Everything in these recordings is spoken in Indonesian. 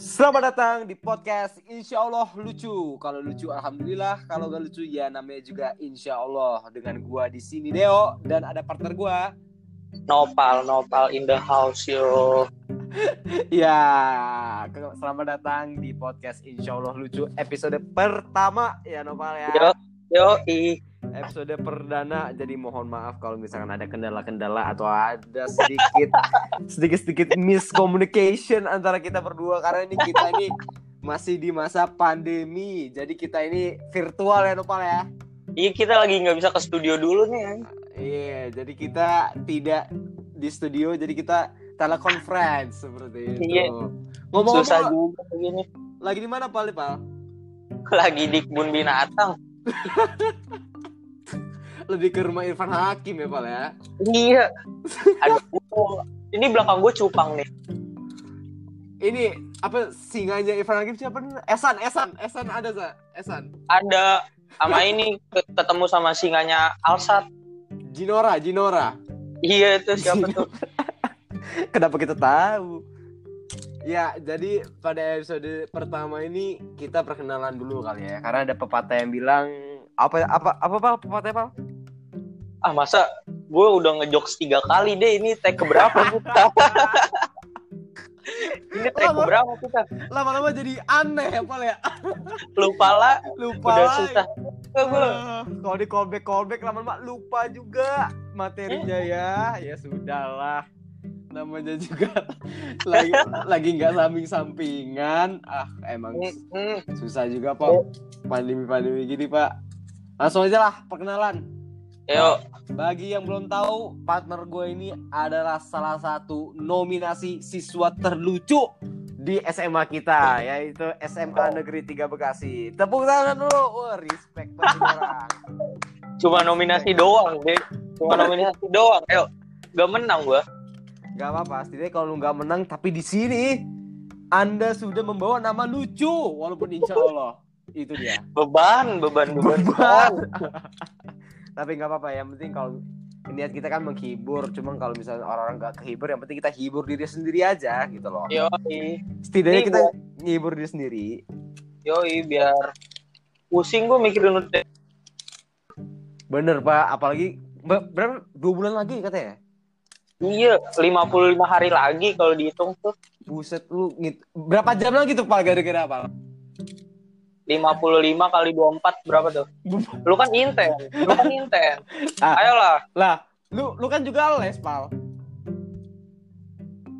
Selamat datang di podcast Insya Allah lucu. Kalau lucu alhamdulillah, kalau gak lucu ya namanya juga Insya Allah. Dengan gua di sini Deo dan ada partner gua. Nopal, Nopal in the house yo. Ya, selamat datang di podcast Insya Allah lucu episode pertama ya Nopal ya. Yo, yo, i. Episode perdana. Jadi mohon maaf kalau misalkan ada kendala-kendala atau ada sedikit sedikit-sedikit miscommunication antara kita berdua karena ini kita ini masih di masa pandemi. Jadi kita ini virtual ya Nopal ya. Iya kita lagi nggak bisa ke studio dulu nih. Iya, jadi kita tidak di studio, jadi kita teleconference seperti itu. Iya. Susah Ngomong-ngomong, juga begini. lagi di mana Pal, Pal? Lagi di kebun binatang. Lebih ke rumah Irfan Hakim ya, Pal ya? Iya. Aduh, ini belakang gue cupang nih. Ini apa singanya Irfan Hakim siapa? nih? Esan, Esan, Esan ada za? Esan. Ada sama ini ke- ketemu sama singanya Alsat. Jinora, Jinora. Iya itu siapa tuh? Kenapa kita tahu? Ya, jadi pada episode pertama ini kita perkenalan dulu kali ya. Karena ada pepatah yang bilang apa apa apa Pal? Pepatah Pal? Ah masa gue udah ngejokes tiga kali deh ini take keberapa kita? ini take Lama. keberapa kita? Lama-lama jadi aneh ya, Pal ya. Lupa lah. Lupa Udah susah. Ah, Kalau di callback callback lama-lama lupa juga materinya ya. Ya sudahlah. Namanya juga lagi lagi nggak samping-sampingan. Ah, emang Hmm, susah juga, Pak. Pandemi-pandemi gini, Pak. Langsung aja lah perkenalan. Yuk, Bagi yang belum tahu, partner gue ini adalah salah satu nominasi siswa terlucu di SMA kita, yaitu SMA Negeri 3 Bekasi. Tepuk tangan dulu. Wah, respect banget orang. cuma nominasi doang deh. Cuma nominasi doang. Ayo, gak menang gua. Gak apa-apa, setidaknya kalau lu gak menang, tapi di sini Anda sudah membawa nama lucu, walaupun insya Allah itu dia. Beban, beban, beban. Beban. Tapi nggak apa-apa, yang penting kalau niat kita kan menghibur, cuman kalau misalnya orang-orang gak kehibur, yang penting kita hibur diri sendiri aja gitu loh. Yoi, Setidaknya Ini kita ngibur diri sendiri. yoi biar pusing gua mikirin udah. Bener pak, apalagi be- berapa dua bulan lagi katanya. Iya, 55 hari lagi kalau dihitung tuh. Buset lu ngit- berapa jam lagi tuh pak gara-gara apa? 55 kali 24 berapa tuh? Lu kan inten, lu kan inten. Ah. Ayolah, Lah, lu lu kan juga les pal.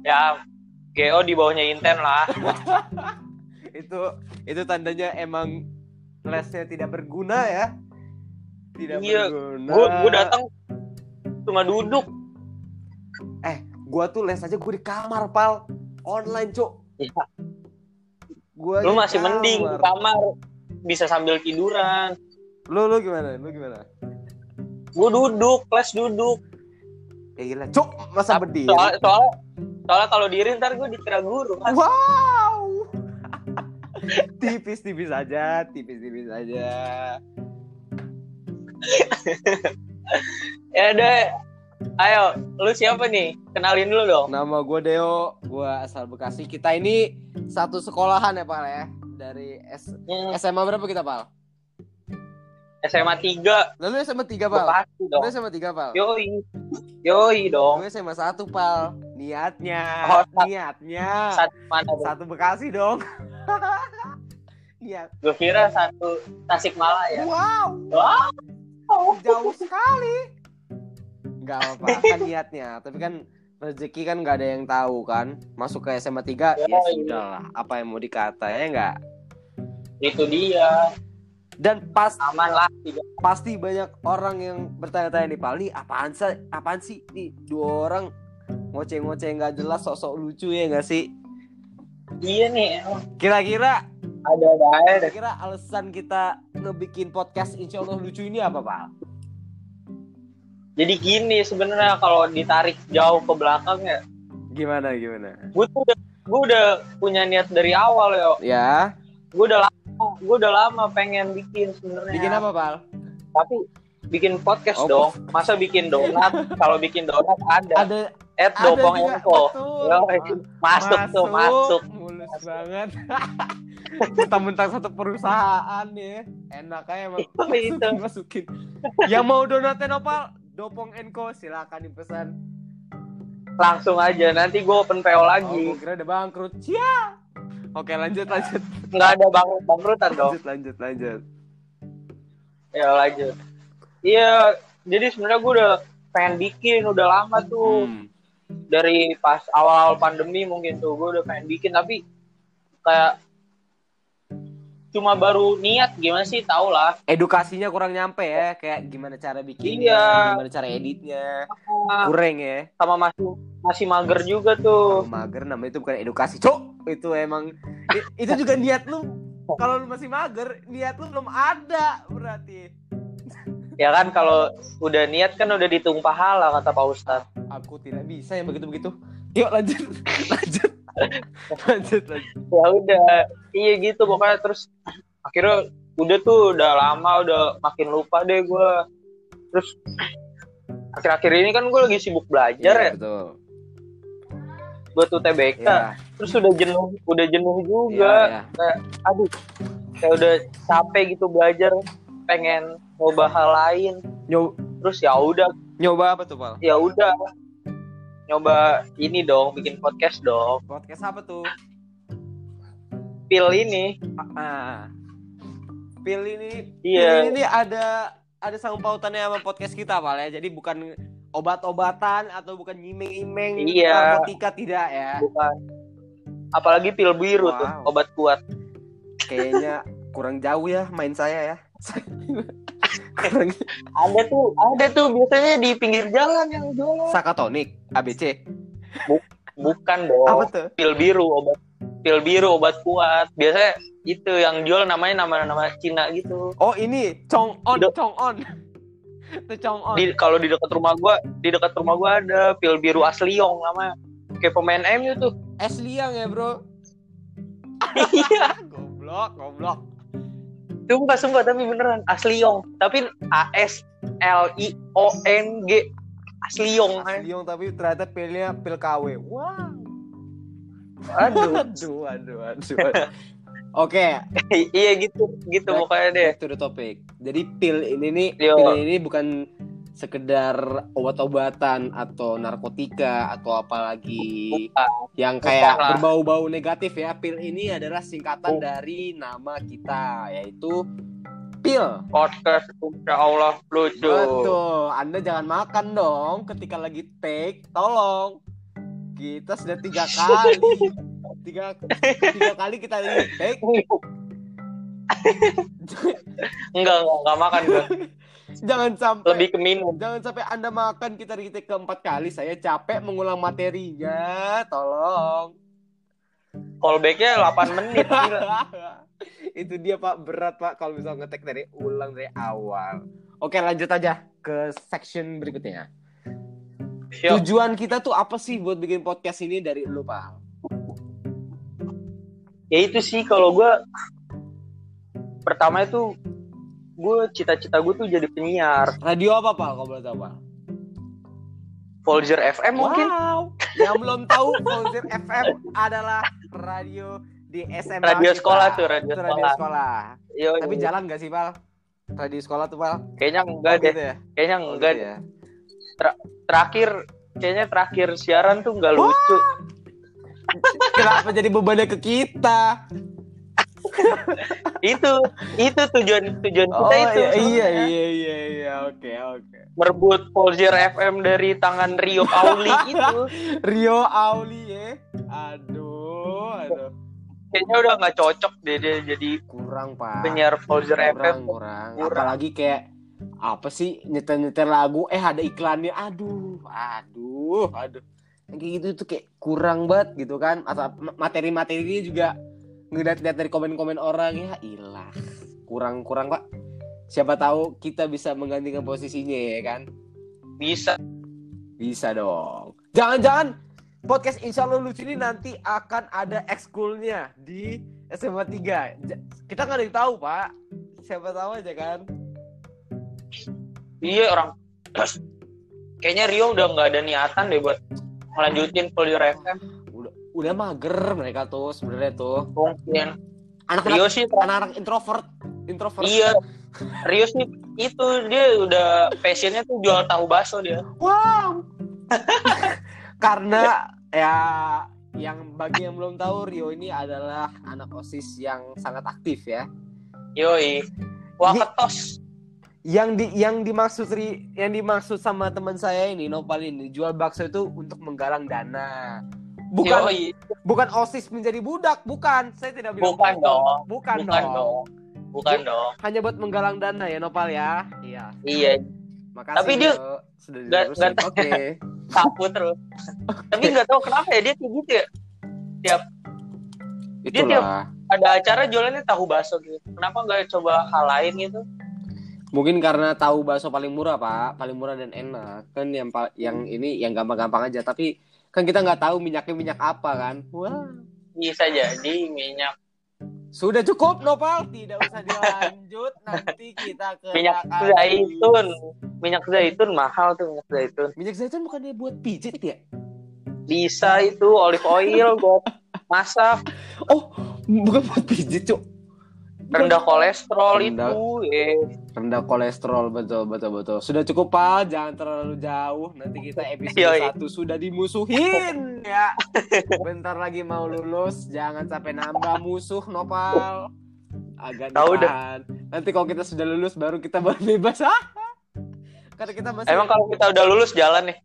ya GO di bawahnya inten lah. itu itu tandanya emang lesnya tidak berguna ya. Tidak Iya, berguna. Gua gua datang cuma duduk. Gua tuh les aja gue di kamar pal online cuk. Ya, Gua lu masih mending di kamar bisa sambil tiduran. Lu lu gimana? Lu gimana? Gua duduk, kelas duduk. Ya gila, cuk masa berdiri. Soal soalnya soalnya kalau diri ntar gue dikira guru kan. Wow. Tipis-tipis aja, tipis-tipis aja. Ya deh. Ayo, lu siapa nih? Kenalin dulu dong. Nama gue Deo, gue asal Bekasi. Kita ini satu sekolahan ya Pak ya. Dari S Hmm, SMA berapa kita Pak? SMA 3 Lalu SMA 3 Pak? Bekasi dong. Lu SMA 3 Pak? Yoi. Yoi dong. Gue SMA 1 Pal. Niatnya, Oh, sat- niatnya Satu mana tuh? satu Bekasi dong. Niat. Gue kira satu Tasikmalaya. Wow, Wow. jauh sekali. Gak apa-apa kan niatnya, tapi kan rezeki kan gak ada yang tahu kan. Masuk ke SMA 3 ya Yoi. sudah lah. Apa yang mau dikata ya enggak? Itu dia. Dan pas Aman lah. Tiga. pasti banyak orang yang bertanya-tanya nih Pal, nih apaan sih? Apaan sih nih dua orang ngoceh-ngoceh nggak jelas sosok lucu ya nggak sih? Iya nih. Kira-kira Ada-ada aja deh. kira-kira alasan kita ngebikin podcast Insya Allah lucu ini apa Pal? Jadi gini sebenarnya kalau ditarik jauh ke belakang ya, Gimana gimana? gue tuh udah, gue udah punya niat dari awal ya. Ya, Gue udah lama, gue udah lama pengen bikin sebenarnya. bikin apa Pal? Tapi bikin podcast Oh, dong. Masa bikin donat? kalau bikin donat ada. Ada At Dopong Info. Yo, masuk tuh, masuk. mulus Males banget. Mentang-mentang satu perusahaan ya. Enak aja emang. Itu. Masukin, masukin. Yang mau donatin opal, Dopong Enko silakan dipesan. Langsung aja nanti gue open PO Oh, lagi. gua kira udah bangkrut. Cia. Oke, lanjut lanjut. Nggak ada bangkrut bangkrutan dong. Lanjut lanjut lanjut. Ya lanjut. Iya, jadi sebenarnya gue udah pengen bikin udah lama tuh Hmm. dari pas awal-awal pandemi mungkin tuh gue udah pengen bikin tapi kayak cuma baru niat gimana sih? Tau lah Edukasinya kurang nyampe ya, kayak gimana cara bikinnya, Iya. gimana cara editnya. Kurang ya. sama masih masih mager juga tuh. Mager namanya itu bukan edukasi cok itu emang itu juga niat lu. Kalau lu masih mager niat lu belum ada berarti. Ya kan kalau udah niat kan udah ditung pahala kata Pak Ustadz. Aku tidak bisa yang begitu begitu yuk lanjut. Lanjut lanjut lanjut. Ya udah. Iya gitu pokoknya terus akhirnya udah tuh udah lama udah makin lupa deh gue terus akhir-akhir ini kan gue lagi sibuk belajar Iya, ya. betul. Gue tuh TBK ya terus udah jenuh udah jenuh iya juga ya. kayak aduh kayak udah capek gitu belajar pengen nyoba hal lain. Nyo- terus ya udah. Nyoba apa tuh pal? Ya udah nyoba ini dong bikin podcast dong. Podcast apa tuh? Pil ini. Ah pil ini Iya. pil ini ada ada sangkut pautannya sama podcast kita pal ya. Jadi bukan obat-obatan atau bukan nyimeng-imeng Iya. narkotika tidak ya. Bukan. Apalagi pil biru tuh Wow. obat kuat. Kayaknya kurang jauh ya main saya ya. kurang ada tuh ada tuh biasanya di pinggir jalan yang jualan sakatonik ABC. bukan dong Apa tuh? pil biru obat pil biru obat kuat biasanya itu yang jual namanya nama-nama Cina gitu Oh ini Chong On, Tidak. Chong On. Itu Chong On. di kalau di dekat rumah gua di dekat rumah gua ada pil biru asliong namanya kayak pemain MU tuh Es liang ya, Bro. iya goblok, goblok. sumpah sumpah tapi beneran asliong tapi A S L I O N G asliong Es liang tapi ternyata pilnya pil KW. Wow. aduh Aduh, aduh, aduh. Oke, iya gitu gitu Back- pokoknya deh back to the topic. Jadi pil ini nih, Yo. pil ini bukan sekedar obat-obatan atau narkotika atau apalagi Bukan. yang kayak Bukan berbau-bau negatif ya. Pil ini adalah singkatan Bukan. dari nama kita yaitu pil. podcast insya Allah lucu Betul. Anda jangan makan dong ketika lagi take. Tolong. Kita sudah tiga kali. Tiga, tiga kali kita lagi take. enggak enggak enggak makan gua jangan sampai lebih ke minum Jangan sampai Anda makan kita di take keempat kali. Saya capek mengulang materinya. Tolong. callbacknya 8 menit. Itu dia Pak berat Pak kalau misal ngetek dari ulang dari awal. Oke lanjut aja ke section berikutnya. Siap. Tujuan kita tuh apa sih buat bikin podcast ini dari lu Pak? ya itu sih kalau gua pertama itu gue cita-cita gue tuh jadi penyiar Radio apa Pak kalau boleh tahu Pak? Folger FM mungkin Wow. Yang belum tahu Fauzer FM adalah radio di SMA Radio kita. sekolah tuh, radio Itu radio sekolah. sekolah. Yo, Tapi jalan gak sih Pal? Radio sekolah tuh Pal? kayaknya enggak Oh, deh gitu ya? kayaknya Oh, enggak gitu deh ya? terakhir kayaknya terakhir siaran tuh enggak lucu Kenapa jadi bebannya ke kita? itu itu tujuan tujuan kita Oh itu iya, iya iya iya iya oke oke. merebut Folger FM dari tangan Rio Pauli itu Rio Auli ya. Aduh, aduh. Kayaknya udah nggak cocok deh dia jadi Kurang Pak. penyiar Folger FM kurang, kurang. Kurang. Apalagi kayak apa sih nyetel-nyetel lagu eh ada iklannya. Aduh, aduh, aduh. Yang kayak gitu tuh kayak kurang banget gitu kan. Atau materi-materinya juga ngeliat-liat dari komen-komen orang ya ilah. Kurang-kurang Pak. Siapa tahu kita bisa menggantikan posisinya ya kan. bisa Bisa dong. Jangan-jangan podcast Insya Allah lucu ini nanti akan ada ekskulnya di SMA 3. Ja- Kita nggak ada yang tahu, Pak. Siapa tahu aja kan. iya orang kayaknya Rio udah nggak ada niatan deh buat melanjutin Folger FM udah mager mereka tuh sebenarnya tuh. Mungkin. Anak-anak Rio sih anak-anak introvert introvert. Iya. Rio sih itu dia udah passionnya tuh jual tahu bakso dia. Wow karena ya yang bagi yang belum tahu Rio ini adalah anak osis yang sangat aktif ya. Yoi. Waketos yang di yang dimaksud Ri, yang dimaksud sama teman saya ini Nopal ini jual bakso itu untuk menggalang dana. Bukan yoi. bukan osis menjadi budak bukan. Saya tidak bilang Bukan begitu. dong. bukan, bukan dong. dong. Bukan dong. hanya buat menggalang dana ya Nopal ya. Iya. Iya. Makasih Tapi dia sudah oke sapu terus. Tapi nggak tahu kenapa ya dia kayak gitu ya. Itulah. ada acara jualannya tahu bakso gitu. Kenapa nggak coba hal lain gitu? Mungkin karena tahu bakso paling murah pak, paling murah dan enak. Kan yang yang ini yang gampang-gampang aja. Tapi kan kita nggak tahu minyaknya minyak apa kan. Wah, bisa jadi minyak sudah cukup Nopal, tidak usah dilanjut. Nanti kita ke minyak zaitun minyak zaitun mahal tuh minyak zaitun Minyak zaitun bukannya buat pijit ya? bisa itu olive oil buat masak Oh, bukan buat pijit cuk. rendah kolesterol Rendah. itu eh Rendah kolesterol betul betul betul. Sudah cukup pak, jangan terlalu jauh. Nanti kita episode Yoi. satu sudah dimusuhin ya. Bentar lagi mau lulus, jangan sampai nambah musuh Nopal. Agak Tahu dah. Nanti kalau kita sudah lulus baru kita bebas. Karena kita masih emang kalau kita udah lulus jalan nih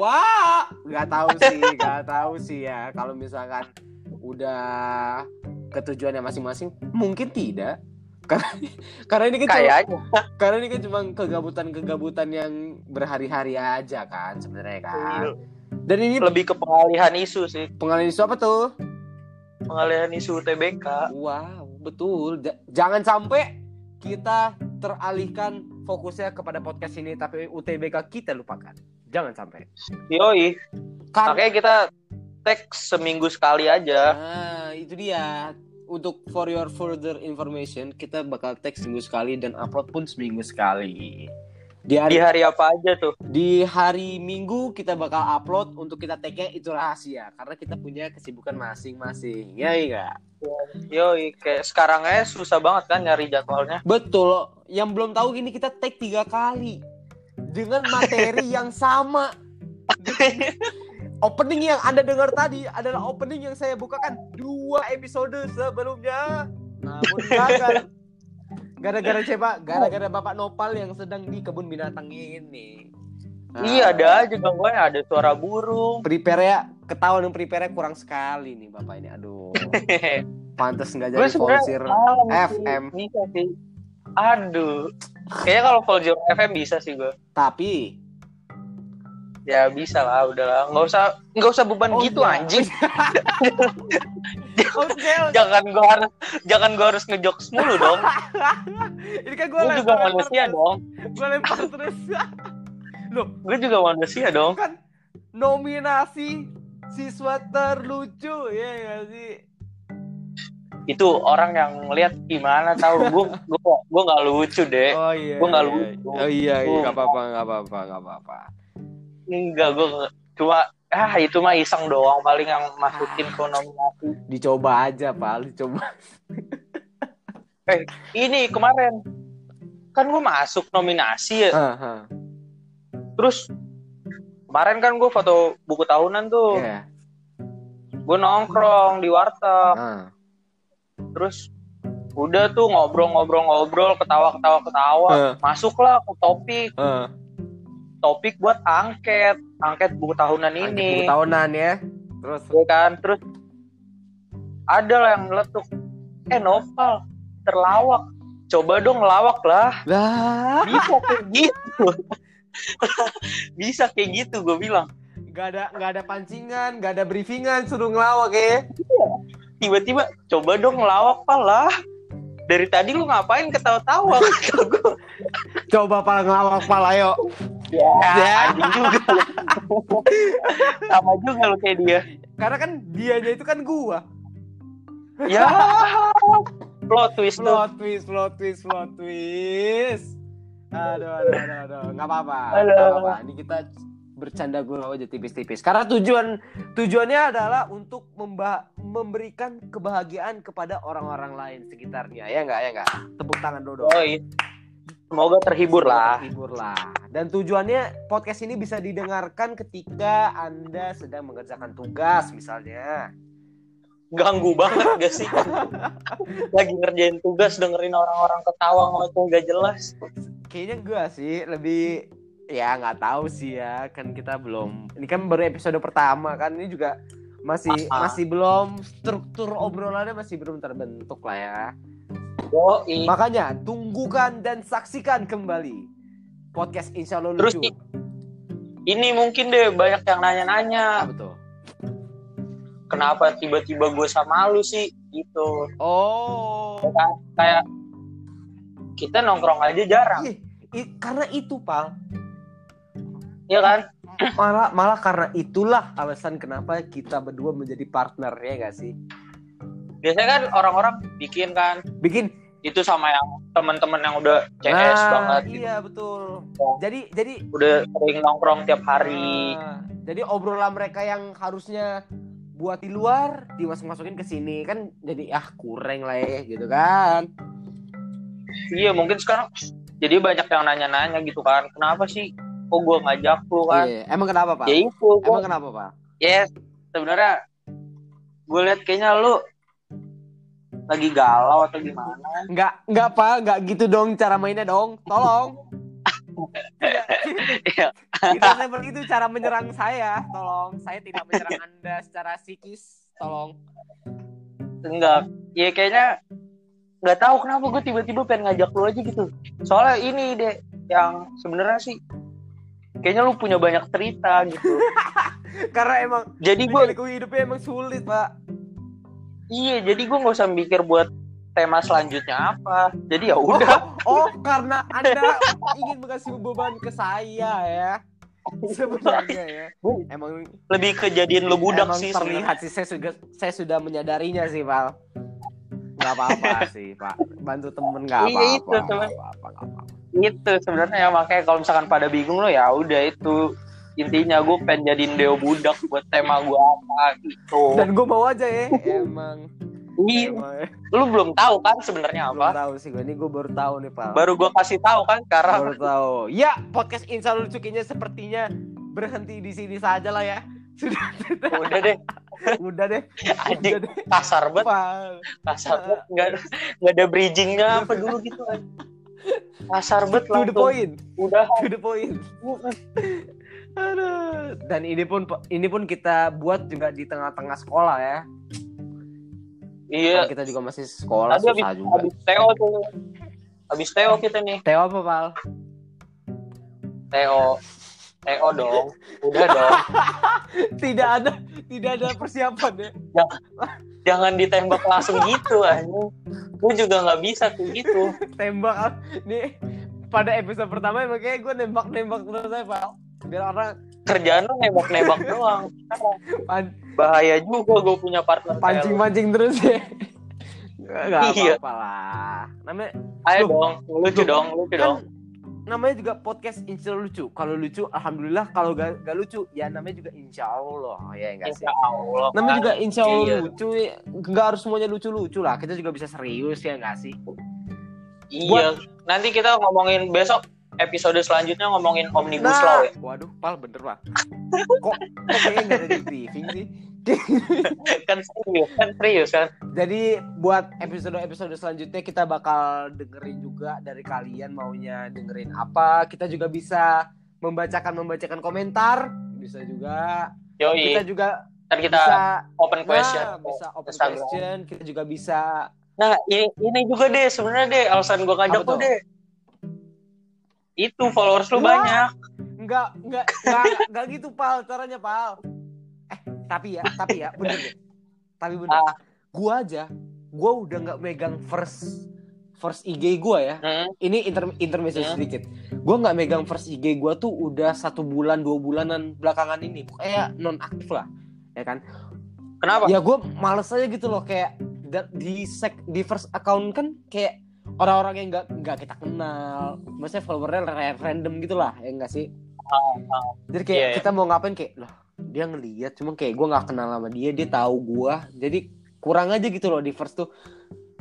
Wah, nggak tahu sih, nggak tahu sih ya. Kalau misalkan udah ke tujuannya masing-masing, mungkin tidak. Karena karena ini kan cuma, karena ini kan cuma kegabutan-kegabutan yang berhari-hari aja kan sebenarnya kan. Dan ini lebih ke pengalihan isu sih pengalaman isu apa tuh? pengalihan isu TBK Wow, betul. Ja- jangan sampai kita teralihkan fokusnya kepada podcast ini tapi UTBK kita lupakan. Jangan sampai. yoi Kan makanya kita tag seminggu sekali aja Nah, itu dia. Untuk for your further information, kita bakal tag seminggu sekali dan upload pun seminggu sekali. Di di hari, hari apa aja tuh di hari Minggu kita bakal upload untuk kita tag-nya itu rahasia karena kita punya kesibukan masing-masing. Ya enggak? yoi kayak sekarang aja susah banget kan nyari jadwalnya Betul. Yang belum tahu gini kita tag tiga kali dengan materi yang sama. Opening yang Anda dengar tadi adalah opening yang saya bukakan dua episode sebelumnya. Namun gagal. Gara-gara siapa? Gara-gara Bapak Nopal yang sedang di kebun binatang ini. Nah, iya ada aja gangguannya ada suara burung Prepare ya, ketahuan yang prepare kurang sekali nih Bapak ini. Aduh, pantas nggak jadi volunteer. FM. bisa sih aduh kayaknya kalau Volunteer FM bisa sih gue Tapi ya bisa lah udahlah nggak usah nggak usah beban Oh, gitu enggak. anjing Oke, jangan gue harus jangan gue harus ngejokes mulu dong ini kan gue gue juga manusia dong Gue lempar terus. Loh, gue juga manusia dong kan nominasi siswa terlucu ya nggak sih? itu orang yang ngeliat gimana tahu gue gue gue nggak lucu deh Oh iya. Gua nggak iya. lucu. Oh iya, iya, nggak apa-apa, nggak apa-apa, nggak apa-apa. Enggak gue cuma ah itu mah iseng doang paling yang masukin ke nominasi Dicoba aja, Pak, dicoba. ini kemarin kan gue masuk nominasi ya Ah, ah. terus kemarin kan gue foto buku tahunan tuh Iya. gue nongkrong di warteg Ah. terus udah tuh ngobrol-ngobrol-ngobrol ketawa-ketawa-ketawa Ah. masuklah ke topik Ah. Topik buat angket. Angket buku tahunan Angkat ini. buku tahunan ya. Terus ya kan? Terus ada lah yang meletuk eh Noval terlawak. Coba dong ngelawak lah. Lah, bisa kayak gitu. Bisa kayak gitu gue bilang. Nggak ada nggak ada pancingan, nggak ada briefingan, suruh ngelawak ya. tiba-tiba coba dong ngelawak pak lah. Dari tadi lu ngapain ketawa-tawa? Coba pala ngelawak pala yuk. Ya, Ya. anjing juga lu. sama juga lu kayak dia Karena kan dianya itu kan gua. ya plot twist tuh Plot twist, plot twist, plot twist. Aduh, aduh, aduh, aduh. Nggak apa-apa. Nggak apa-apa. Ini kita bercanda gue aja tipis-tipis. Karena tujuan tujuannya adalah untuk memba memberikan kebahagiaan kepada orang-orang lain sekitarnya. Ya enggak, ya enggak. Tepuk tangan dulu. dong. Oh, iya. Semoga terhibur lah. Terhibur lah. Dan tujuannya podcast ini bisa didengarkan ketika Anda sedang mengerjakan tugas misalnya. Ganggu banget gak sih? Lagi ngerjain tugas dengerin orang-orang ketawa ngomong gak jelas. Kayaknya gue sih lebih ya nggak tahu sih ya kan kita belum ini kan baru episode pertama kan ini juga masih Ah. masih belum struktur obrolannya masih belum terbentuk lah ya Yoi. makanya tunggukan dan saksikan kembali. Podcast Insya Allah Terus lucu. Ini mungkin deh banyak yang nanya-nanya. Ah, betul kenapa tiba-tiba gue sama lu sih? Gitu. oh. Kayak kita nongkrong aja jarang, Ih, karena itu pal ya kan? malah malah karena itulah alasan kenapa kita berdua menjadi partner ya gak sih? Biasanya kan orang-orang bikin kan. Bikin itu sama yang teman-teman yang udah CS Nah, banget gitu. iya betul Ya. jadi jadi Udah sering nongkrong tiap hari. Nah, jadi obrolan mereka yang harusnya buat di luar dimasuk-masukin ke sini kan jadi ah kurang lah ya gitu kan. Iya, mungkin sekarang jadi banyak yang nanya-nanya gitu kan. Kenapa sih kok gue ngajak lu kan? Iya, emang kenapa, Pak? Ya itu, gua Emang kenapa, Pak? ya sebenarnya gue lihat kayaknya lu lagi galau atau gimana Enggak, enggak, Pak, enggak gitu dong cara mainnya dong. Tolong. Iya. Tidak seperti itu cara menyerang saya. Tolong, saya tidak menyerang Anda secara psikis. Tolong. enggak ya kayaknya nggak tahu kenapa gue tiba-tiba pengen ngajak lu aja gitu soalnya ini deh yang sebenarnya sih kayaknya lu punya banyak cerita gitu Karena emang jadi gue hidupnya emang sulit, Pak. Iya jadi gue nggak usah mikir buat tema selanjutnya apa jadi ya udah Oh, karena Anda ingin mengasih beban ke saya ya. Sebenarnya ya. Emang lebih kejadian lu budak sih terlihat sih saya sudah saya sudah menyadarinya sih, Pak. Nggak apa-apa sih, Pak. Bantu temen nggak Iya, apa-apa. itu, nggak temen. apa-apa, itu sebenarnya ya, makanya kalau misalkan pada bingung lo ya udah itu intinya gue pengen jadiin Deo budak buat tema gue apa gitu Dan gue mau aja ya. Emang. Iya, emang. lu belum tahu kan sebenarnya Belum apa tahu sih gue. Ini gue baru tahu nih, Pak. baru gue kasih tahu kan sekarang baru tahu. Ya, podcast Insya Allah Cukinya sepertinya berhenti di sini saja lah ya. Sudah, udah deh udah deh. Anjing. Udah deh. kasar banget Pak. kasar banget nggak ada nggak ada bridgingnya apa dulu gitu kan kasar banget To the point. udah To the point. Aduh. Dan ini pun ini pun kita buat juga di tengah-tengah sekolah ya. iya kita juga masih sekolah tadi susah juga. habis Teo tuh habis Teo kita nih Teo apa, Pal? Teo Teo dong udah dong Tidak ada tidak ada persiapan ya. jangan ditembak langsung gitu anjing gue juga nggak bisa tuh gitu Tembak ah. nih pada episode pertama emang kayak gue nembak-nembak terus aja, Pal. Biar orang kerjaan lu nembak-nembak doang bahaya juga gue punya partner pancing-pancing terus ya. Gak Iya. apa-apa lah. Namanya ayo dong lucu dong lucu dong kan namanya juga podcast insya Allah lucu. Kalau lucu, alhamdulillah. Kalau gak, gak lucu, ya namanya juga insya Allah. Ya enggak sih. Insya Allah Namanya kan. juga insya Allah Iya. lucu. ya. Nggak harus semuanya lucu-lucu lah. Kita juga bisa serius ya enggak sih? iya nanti kita ngomongin besok episode selanjutnya ngomongin omnibus Nah. law ya Waduh, pal bener pak. Kok, kok kayaknya nggak ada di briefing sih? kan serius kan serius kan Jadi buat episode-episode selanjutnya kita bakal dengerin juga dari kalian maunya dengerin apa. Kita juga bisa membacakan membacakan komentar, bisa juga. yoi Kita juga ntar kita bisa open question Nah, bisa open Instagram. question. Kita juga bisa nah ini, ini juga deh sebenarnya deh alasan gue ngajak tuh? deh itu followers lu Wah. banyak Enggak, enggak, enggak, enggak gitu pal caranya pal. Eh, tapi ya, tapi ya, bener deh. Tapi bener. Ah. Gua aja, gua udah nggak megang first first IG gua ya. Hmm, Ini inter intermezzo Hmm. sedikit. Gua nggak megang first IG gua tuh udah satu bulan dua bulanan belakangan ini. Kayak non aktif lah, ya kan? kenapa Ya gua males aja gitu loh kayak di sek di first account kan kayak orang-orang yang nggak nggak kita kenal, maksudnya followernya ra- random gitu lah, ya enggak sih? Ah, ah. Jadi kayak Iya, iya. kita mau ngapain kayak loh dia ngeliat cuma kayak gue nggak kenal sama dia dia tahu gue jadi kurang aja gitu loh di first tuh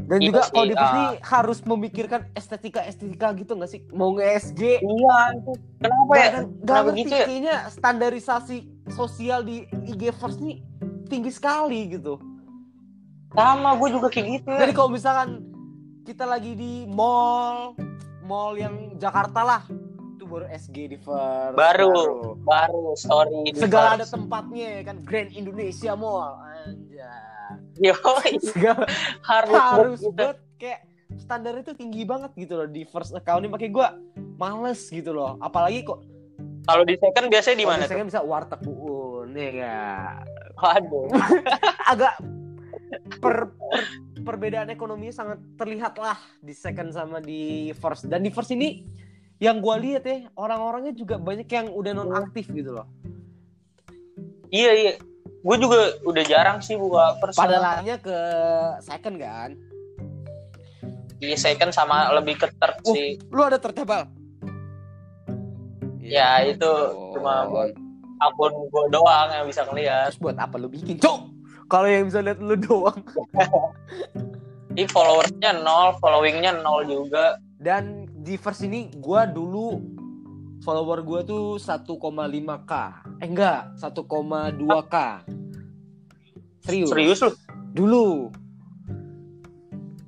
dan Iya juga kalau di first ah. nih harus memikirkan estetika estetika gitu nggak sih mau nge-SG Iya, itu. Kenapa ya? Gak, gak Kenapa ngerti gitu ya? kayaknya standarisasi sosial di IG first nih tinggi sekali gitu Sama, gue juga kayak gitu ya. jadi kalau misalkan kita lagi di mall mall yang Jakarta lah itu baru SG di Baru. Baru story. di segala ada tempatnya ya kan Grand Indonesia Mall anjay Yoi, segala harus, harus buat kayak standar itu tinggi banget gitu loh di first account ini makanya gue males gitu loh apalagi kok Kalau di second biasanya di mana tuh? kan bisa warteg buun ya nggak? Waduh. agak per, per- perbedaan ekonominya sangat terlihat lah di second sama di first dan di first ini yang gue lihat ya orang-orangnya juga banyak yang udah non aktif gitu loh Iya, iya. Gue juga udah jarang sih buka first. pada lainnya ke second kan Iya, second sama lebih ke third Oh. sih. lu ada tertebal Ya, itu cuma buat akun gue doang yang bisa ngeliat. terus buat apa lu bikin cok kalau yang bisa lihat lu doang. Ini followersnya nol, followingnya nol juga. dan di first ini gue dulu follower gue tuh 1,5k eh enggak 1,2k serius? Serius lu? dulu.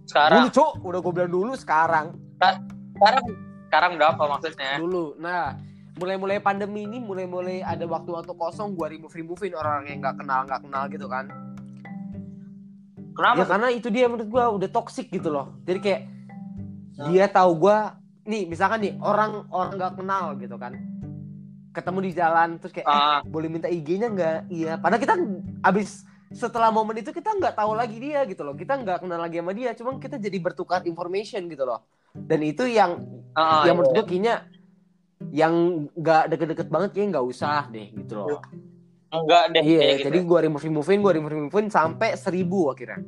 Sekarang, dulu cok. Udah gue bilang dulu sekarang. Sekarang, sekarang berapa maksudnya? dulu. Nah mulai-mulai pandemi ini mulai-mulai ada waktu-waktu kosong gue remove removein orang yang nggak kenal nggak kenal gitu kan Kenapa? ya karena itu dia menurut gue udah toxic gitu loh. Jadi kayak dia tahu gue nih misalkan nih orang orang nggak kenal gitu kan. Ketemu di jalan terus kayak eh, Ah, boleh minta IG-nya nggak? Iya. Padahal kita abis setelah momen itu kita nggak tahu lagi dia gitu loh. Kita nggak kenal lagi sama dia cuma kita jadi bertukar information gitu loh. Dan itu yang ah, yang iya. menurut gue kayaknya yang nggak deket-deket banget kayaknya nggak usah deh gitu loh enggak deh. iya gitu. jadi gue remove removein gue remove removein sampai seribu akhirnya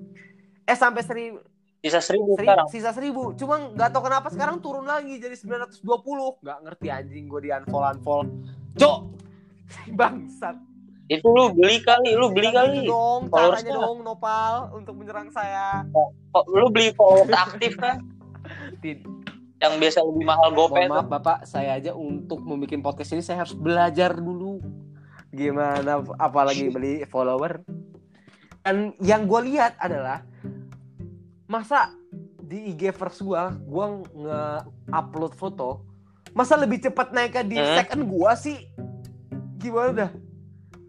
eh sampai seribu bisa seribu Seri- sekarang. sisa seribu cuma nggak tahu kenapa sekarang turun lagi jadi 920 nggak ngerti anjing gue di unfollow unfollow cok bangsat Itu lu beli kali, lu beli kali. gitu dong caranya dong nopal untuk menyerang saya Kok Lu beli followers aktif kan? Tid- Yang biasa lebih mahal GoPay mohon maaf bapak saya aja untuk membuat podcast ini saya harus belajar dulu gimana apalagi beli follower dan yang gue lihat adalah masa di IG first gue gue nge-upload foto masa lebih cepat naiknya di Hmm. second gue sih gimana dah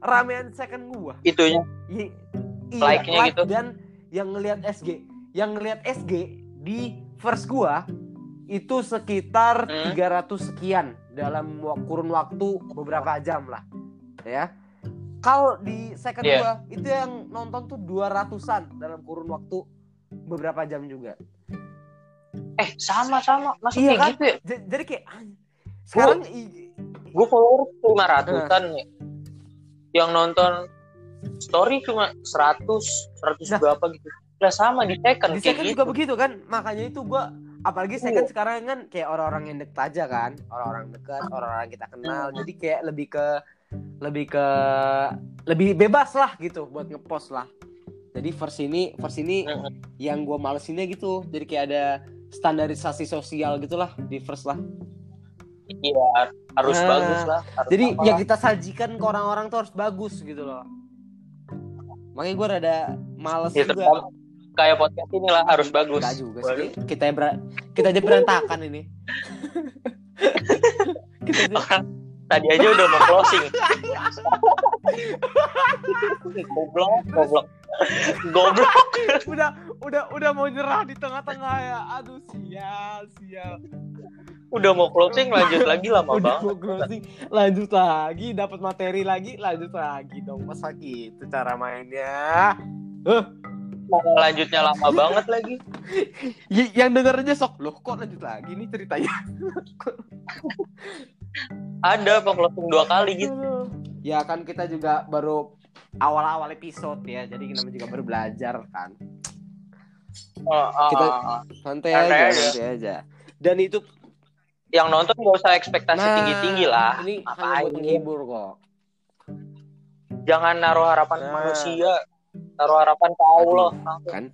ramean second gue itunya. I- Like-nya like gitu. dan yang ngelihat SG yang ngelihat SG di first gua itu sekitar Hmm. 300 sekian dalam kurun waktu beberapa jam lah ya kalau di second Iya. gua itu yang nonton tuh 200-an dalam kurun waktu beberapa jam juga Eh, sama-sama. Masa Iya kayak kan? gitu ya? J- jadi kayak anj- sekarang Gue followers 500-an nih. Yang nonton story cuma 100, 100 Nah. berapa gitu. Lah sama di second di kayak second gitu. juga begitu kan makanya itu gua apalagi second Iya. sekarang kan kayak orang-orang yang deket aja kan orang-orang dekat orang-orang kita kenal Hmm. jadi kayak lebih ke lebih ke lebih bebas lah gitu buat ngepost lah jadi first ini first ini yang gua malesinnya gitu jadi kayak ada standarisasi sosial gitulah di first lah Iya, harus Nah, bagus lah. Harus jadi apa yang lah. kita sajikan ke orang-orang tuh harus bagus gitu loh makanya gua rada males Ya, juga kayak podcast inilah harus bagus. Juga sih. Kita yang ber- kita aja berantakan ini. kita aja tadi aja udah mau closing. goblok, goblok. Goblok. udah udah udah mau nyerah di tengah-tengah ya. Aduh sial sial. Udah mau closing lanjut lagi lama udah banget. mau closing, lanjut lagi, dapat materi lagi, lanjut lagi dong. Masa gitu cara mainnya? Malah lanjutnya lama banget lagi. Y- yang denger aja sok loh kok lanjut lagi nih ceritanya. Ada apa closing dua kali gitu. Aduh. Ya kan kita juga baru awal-awal episode ya, jadi kita juga baru belajar kan. Oh, oh, Kita- oh, oh. santai Santai aja, aja. santai aja. Dan itu yang nonton gak usah ekspektasi Nah, tinggi tinggi lah Ini Ngapain? buat menghibur kok. jangan naruh harapan Nah. manusia taruh harapan ke Allah Kan?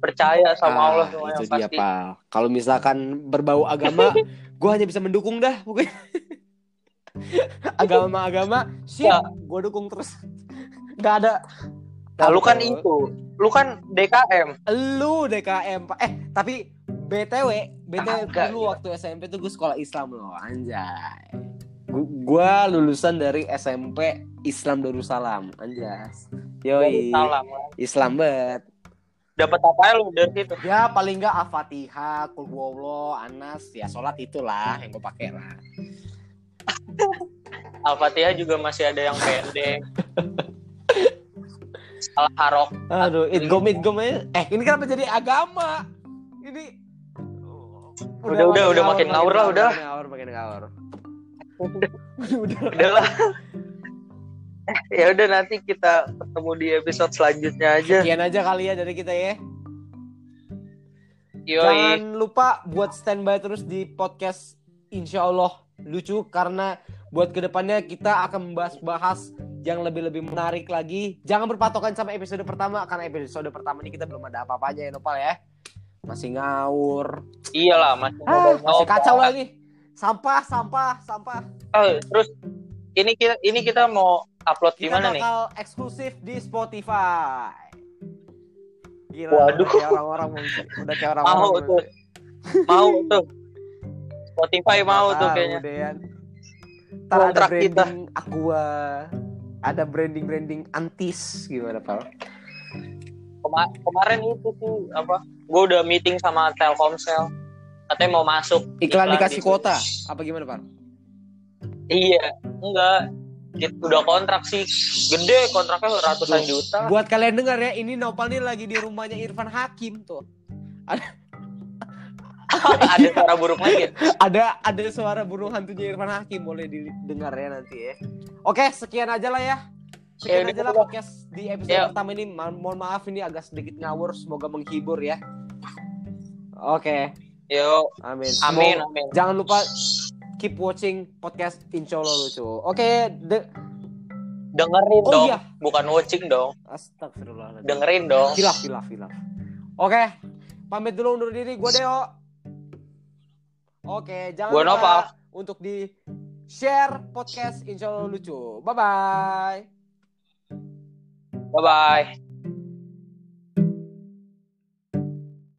percaya sama Ah, Allah itu dia, pasti. Kalau misalkan berbau agama, gue hanya bisa mendukung dah pokoknya. Agama-agama, Ya. siap, gue dukung terus. Gak ada. nah lu kan itu lu kan DKM Lu DKM, Pak. Eh, tapi BTW, BTW Kagak, dulu waktu SMP tuh gue sekolah Islam loh, anjay. Gu- Gua lulusan dari SMP Islam Darussalam, anjas. Yoi, Islam bet. Dapat apa ya lu dari situ Ya paling enggak Al-Fatihah, huwallahu, Anas, ya sholat itulah yang gue pakai lah. Al-Fatihah juga masih ada yang pendek salah harok Aduh, itgom aja. Eh, ini kenapa jadi agama? Ini Udah, udah, udah, makin ngawur lah, udah. Makin ngawur, makin ngawur. Udah. udah. ya udah nanti kita ketemu di episode selanjutnya aja Sekian aja kali ya dari kita ya. yoi Jangan lupa buat standby terus di podcast Insya Allah lucu karena buat ke depannya kita akan membahas-bahas yang lebih-lebih menarik lagi. Jangan berpatokan sama episode pertama karena episode pertama ini kita belum ada apa-apanya ya Nopal ya. Masih ngawur. iyalah masih Ah, masih kacau lah nih. Sampah, sampah, sampah. Oh, terus ini kita ini kita mau upload di Kita mana nih? bakal eksklusif di Spotify. Gila, Waduh. udah kayak orang-orang mau- udah kayak orang-orang mau tuh. Mau tuh. Spotify mau tuh kayaknya. Deh, Yan. Ntar ada branding kita. Aqua, ada branding branding antis. Gimana Pal? Kema- kemarin itu sih apa gue udah meeting sama Telkomsel. Katanya mau masuk. Iklan Iklan dikasih di- kuota, apa gimana Pal? iya. Enggak. Kita udah kontrak sih gede kontraknya ratusan juta Buat kalian dengar ya, ini Nopal nih lagi di rumahnya Irfan Hakim tuh. ada suara buruk lagi ya? Ada ada suara burung hantunya Irfan Hakim boleh didengar ya nanti ya. Oke, sekian aja lah ya. Sekian Ya, aja lah podcast di episode Ya. pertama ini. Ma- mohon maaf ini agak sedikit ngawur, semoga menghibur ya. Oke, Yo, amin. amin, amin. Jangan lupa keep watching podcast Insya Allah lucu. Oke, de- Dengerin Oh dong, iya. bukan watching dong. Astagfirullahaladzim. Dengerin dong. Hilaf, hilaf, hilaf. Oke, pamit dulu undur diri. Gue Deo. Oke, jangan Gua lupa Nopal. untuk di share podcast Insya Allah lucu. Bye bye. Bye bye.